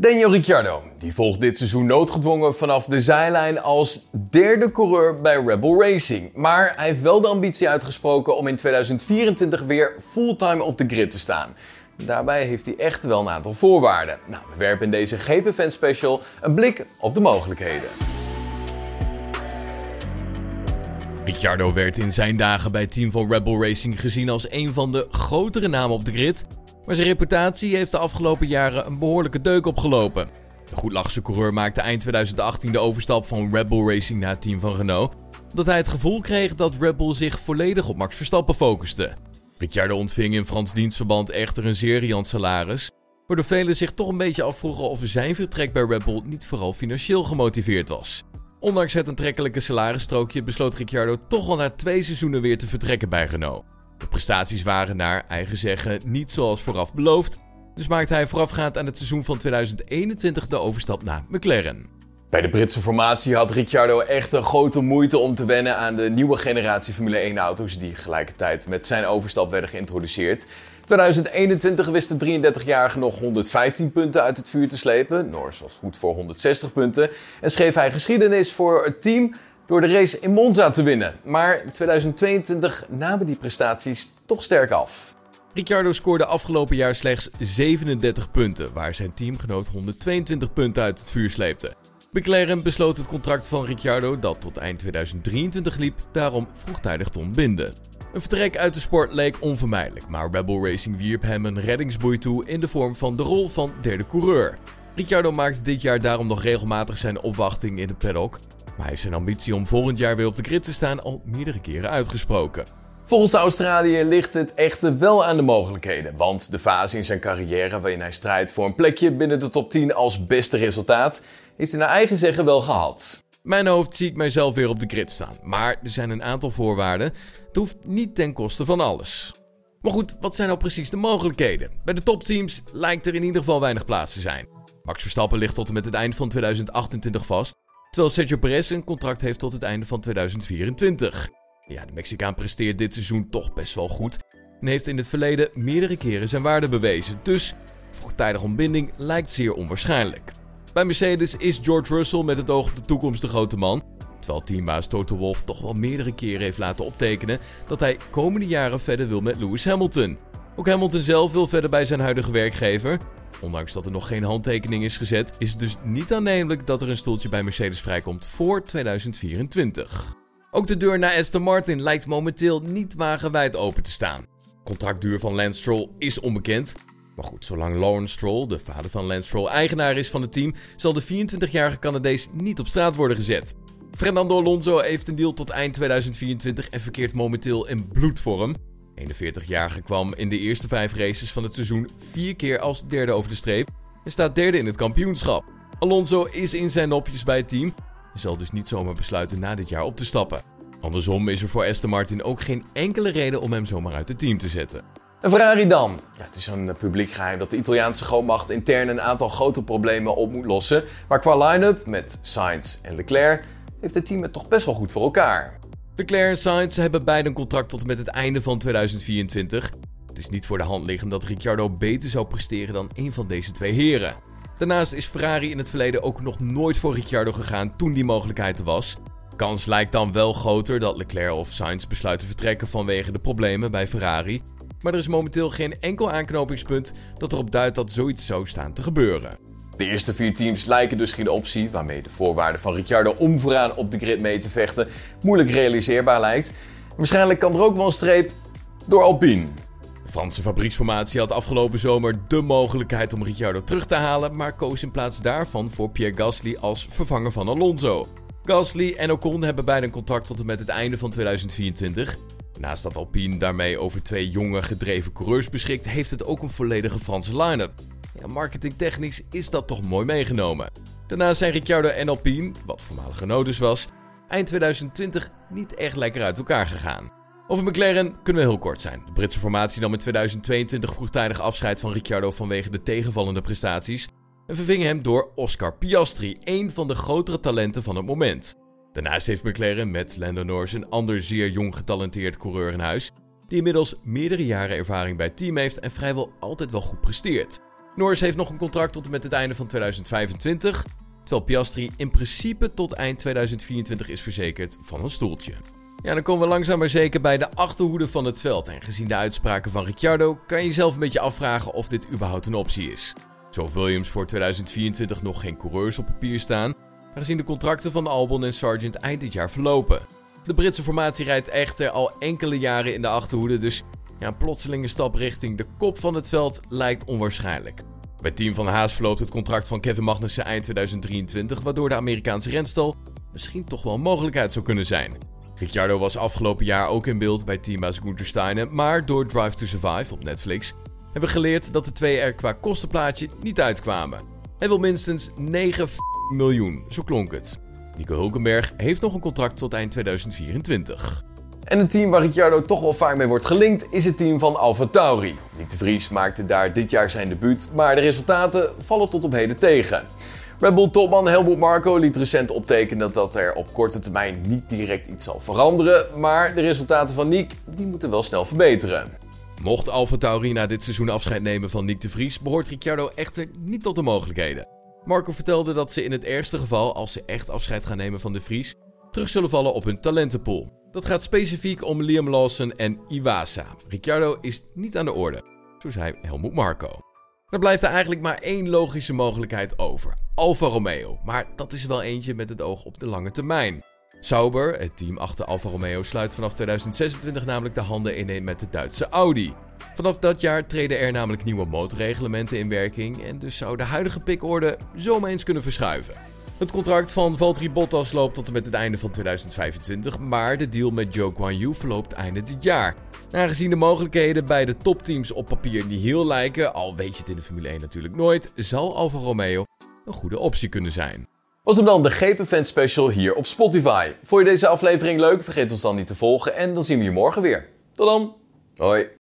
Daniel Ricciardo die volgt dit seizoen noodgedwongen vanaf de zijlijn als derde coureur bij Rebel Racing. Maar hij heeft wel de ambitie uitgesproken om in 2024 weer fulltime op de grid te staan. Daarbij heeft hij echt wel een aantal voorwaarden. Nou, we werpen in deze GP-fan special een blik op de mogelijkheden. Ricciardo werd in zijn dagen bij het team van Rebel Racing gezien als een van de grotere namen op de grid. Maar zijn reputatie heeft de afgelopen jaren een behoorlijke deuk opgelopen. De goedlachse coureur maakte eind 2018 de overstap van Rebel Racing naar het team van Renault, omdat hij het gevoel kreeg dat Rebel zich volledig op Max Verstappen focuste. Ricciardo ontving in Frans dienstverband echter een zeer salaris, waardoor velen zich toch een beetje afvroegen of zijn vertrek bij Rebel niet vooral financieel gemotiveerd was. Ondanks het aantrekkelijke salarisstrookje besloot Ricciardo toch al na twee seizoenen weer te vertrekken bij Renault. De prestaties waren naar eigen zeggen niet zoals vooraf beloofd, dus maakte hij voorafgaand aan het seizoen van 2021 de overstap naar McLaren. Bij de Britse formatie had Ricciardo echt een grote moeite om te wennen aan de nieuwe generatie Formule 1-auto's die gelijkertijd met zijn overstap werden geïntroduceerd. 2021 wist de 33-jarige nog 115 punten uit het vuur te slepen. Norris was goed voor 160 punten en schreef hij geschiedenis voor het team door de race in Monza te winnen. Maar in 2022 namen die prestaties toch sterk af. Ricciardo scoorde afgelopen jaar slechts 37 punten, waar zijn teamgenoot 122 punten uit het vuur sleepte. McLaren besloot het contract van Ricciardo, dat tot eind 2023 liep, daarom vroegtijdig te ontbinden. Een vertrek uit de sport leek onvermijdelijk, maar Rebel Racing wierp hem een reddingsboei toe in de vorm van de rol van derde coureur. Ricciardo maakte dit jaar daarom nog regelmatig zijn opwachting in de paddock, maar hij heeft zijn ambitie om volgend jaar weer op de grid te staan al meerdere keren uitgesproken. Volgens Australië ligt het echter wel aan de mogelijkheden, want de fase in zijn carrière waarin hij strijdt voor een plekje binnen de top 10 als beste resultaat, heeft hij naar eigen zeggen wel gehad. Mijn hoofd zie ik mijzelf weer op de grid staan, maar er zijn een aantal voorwaarden. Het hoeft niet ten koste van alles. Maar goed, wat zijn nou precies de mogelijkheden? Bij de topteams lijkt er in ieder geval weinig plaats te zijn. Max Verstappen ligt tot en met het eind van 2028 vast, terwijl Sergio Perez een contract heeft tot het einde van 2024. Ja, de Mexicaan presteert dit seizoen toch best wel goed en heeft in het verleden meerdere keren zijn waarde bewezen, dus vroegtijdige ontbinding lijkt zeer onwaarschijnlijk. Bij Mercedes is George Russell met het oog op de toekomst de grote man, terwijl teambaas Toto Wolff toch wel meerdere keren heeft laten optekenen dat hij komende jaren verder wil met Lewis Hamilton. Ook Hamilton zelf wil verder bij zijn huidige werkgever. Ondanks dat er nog geen handtekening is gezet, is het dus niet aannemelijk dat er een stoeltje bij Mercedes vrijkomt voor 2024. Ook de deur naar Aston Martin lijkt momenteel niet wagenwijd open te staan. Contractduur van Lance Stroll is onbekend. Maar goed, zolang Lawrence Stroll, de vader van Lance Stroll, eigenaar is van het team, zal de 24-jarige Canadees niet op straat worden gezet. Fernando Alonso heeft een deal tot eind 2024 en verkeert momenteel in bloedvorm. 41-jarige kwam in de eerste vijf races van het seizoen vier keer als derde over de streep en staat derde in het kampioenschap. Alonso is in zijn nopjes bij het team en zal dus niet zomaar besluiten na dit jaar op te stappen. Andersom is er voor Aston Martin ook geen enkele reden om hem zomaar uit het team te zetten. En Ferrari dan? Ja, het is een publiek geheim dat de Italiaanse grootmacht intern een aantal grote problemen op moet lossen. Maar qua line-up met Sainz en Leclerc heeft het team het toch best wel goed voor elkaar. Leclerc en Sainz hebben beide een contract tot met het einde van 2024. Het is niet voor de hand liggend dat Ricciardo beter zou presteren dan een van deze twee heren. Daarnaast is Ferrari in het verleden ook nog nooit voor Ricciardo gegaan toen die mogelijkheid er was. Kans lijkt dan wel groter dat Leclerc of Sainz besluiten vertrekken vanwege de problemen bij Ferrari. Maar er is momenteel geen enkel aanknopingspunt dat erop duidt dat zoiets zou staan te gebeuren. De eerste vier teams lijken dus geen optie, waarmee de voorwaarden van Ricciardo om vooraan op de grid mee te vechten moeilijk realiseerbaar lijkt. Waarschijnlijk kan er ook wel een streep door Alpine. De Franse fabrieksformatie had afgelopen zomer de mogelijkheid om Ricciardo terug te halen, maar koos in plaats daarvan voor Pierre Gasly als vervanger van Alonso. Gasly en Ocon hebben beide een contract tot en met het einde van 2024. Naast dat Alpine daarmee over twee jonge gedreven coureurs beschikt, heeft het ook een volledige Franse line-up. Ja, marketingtechnisch is dat toch mooi meegenomen. Daarnaast zijn Ricciardo en Alpine, wat voormalige Nodus was, eind 2020 niet echt lekker uit elkaar gegaan. Over McLaren kunnen we heel kort zijn. De Britse formatie nam in 2022 vroegtijdig afscheid van Ricciardo vanwege de tegenvallende prestaties en verving hem door Oscar Piastri, een van de grotere talenten van het moment. Daarnaast heeft McLaren met Lando Norris een ander zeer jong getalenteerd coureur in huis, die inmiddels meerdere jaren ervaring bij het team heeft en vrijwel altijd wel goed presteert. Norris heeft nog een contract tot en met het einde van 2025, terwijl Piastri in principe tot eind 2024 is verzekerd van een stoeltje. Ja, dan komen we langzaam maar zeker bij de achterhoede van het veld. En gezien de uitspraken van Ricciardo kan je jezelf een beetje afvragen of dit überhaupt een optie is. Zo Williams voor 2024 nog geen coureurs op papier staan, aangezien de contracten van Albon en Sargent eind dit jaar verlopen. De Britse formatie rijdt echter al enkele jaren in de achterhoede, dus ja, een plotselinge stap richting de kop van het veld lijkt onwaarschijnlijk. Bij team van Haas verloopt het contract van Kevin Magnussen eind 2023, waardoor de Amerikaanse renstal misschien toch wel een mogelijkheid zou kunnen zijn. Ricciardo was afgelopen jaar ook in beeld bij teambaas Gunther Steiner, maar door Drive to Survive op Netflix hebben we geleerd dat de twee er qua kostenplaatje niet uitkwamen. Hij wil minstens 9 miljoen, zo klonk het. Nico Hulkenberg heeft nog een contract tot eind 2024. En een team waar Ricciardo toch wel vaak mee wordt gelinkt is het team van AlphaTauri. Nick de Vries maakte daar dit jaar zijn debuut, maar de resultaten vallen tot op heden tegen. Red Bull topman Helmut Marko liet recent optekenen dat er op korte termijn niet direct iets zal veranderen, maar de resultaten van Nick die moeten wel snel verbeteren. Mocht AlphaTauri na dit seizoen afscheid nemen van Nick de Vries, behoort Ricciardo echter niet tot de mogelijkheden. Marco vertelde dat ze in het ergste geval, als ze echt afscheid gaan nemen van de Vries, terug zullen vallen op hun talentenpool. Dat gaat specifiek om Liam Lawson en Iwasa. Ricciardo is niet aan de orde, zo zei Helmut Marco. Er blijft er eigenlijk maar één logische mogelijkheid over: Alfa Romeo. Maar dat is wel eentje met het oog op de lange termijn. Sauber, het team achter Alfa Romeo, sluit vanaf 2026 namelijk de handen ineen met de Duitse Audi. Vanaf dat jaar treden er namelijk nieuwe motorreglementen in werking en dus zou de huidige pikorde zomaar eens kunnen verschuiven. Het contract van Valtteri Bottas loopt tot en met het einde van 2025, maar de deal met Joe Guan Yu verloopt einde dit jaar. Aangezien de mogelijkheden bij de topteams op papier niet heel lijken, al weet je het in de Formule 1 natuurlijk nooit, zal Alfa Romeo een goede optie kunnen zijn. Was hem dan de GP Special hier op Spotify. Vond je deze aflevering leuk? Vergeet ons dan niet te volgen en dan zien we je morgen weer. Tot dan. Hoi.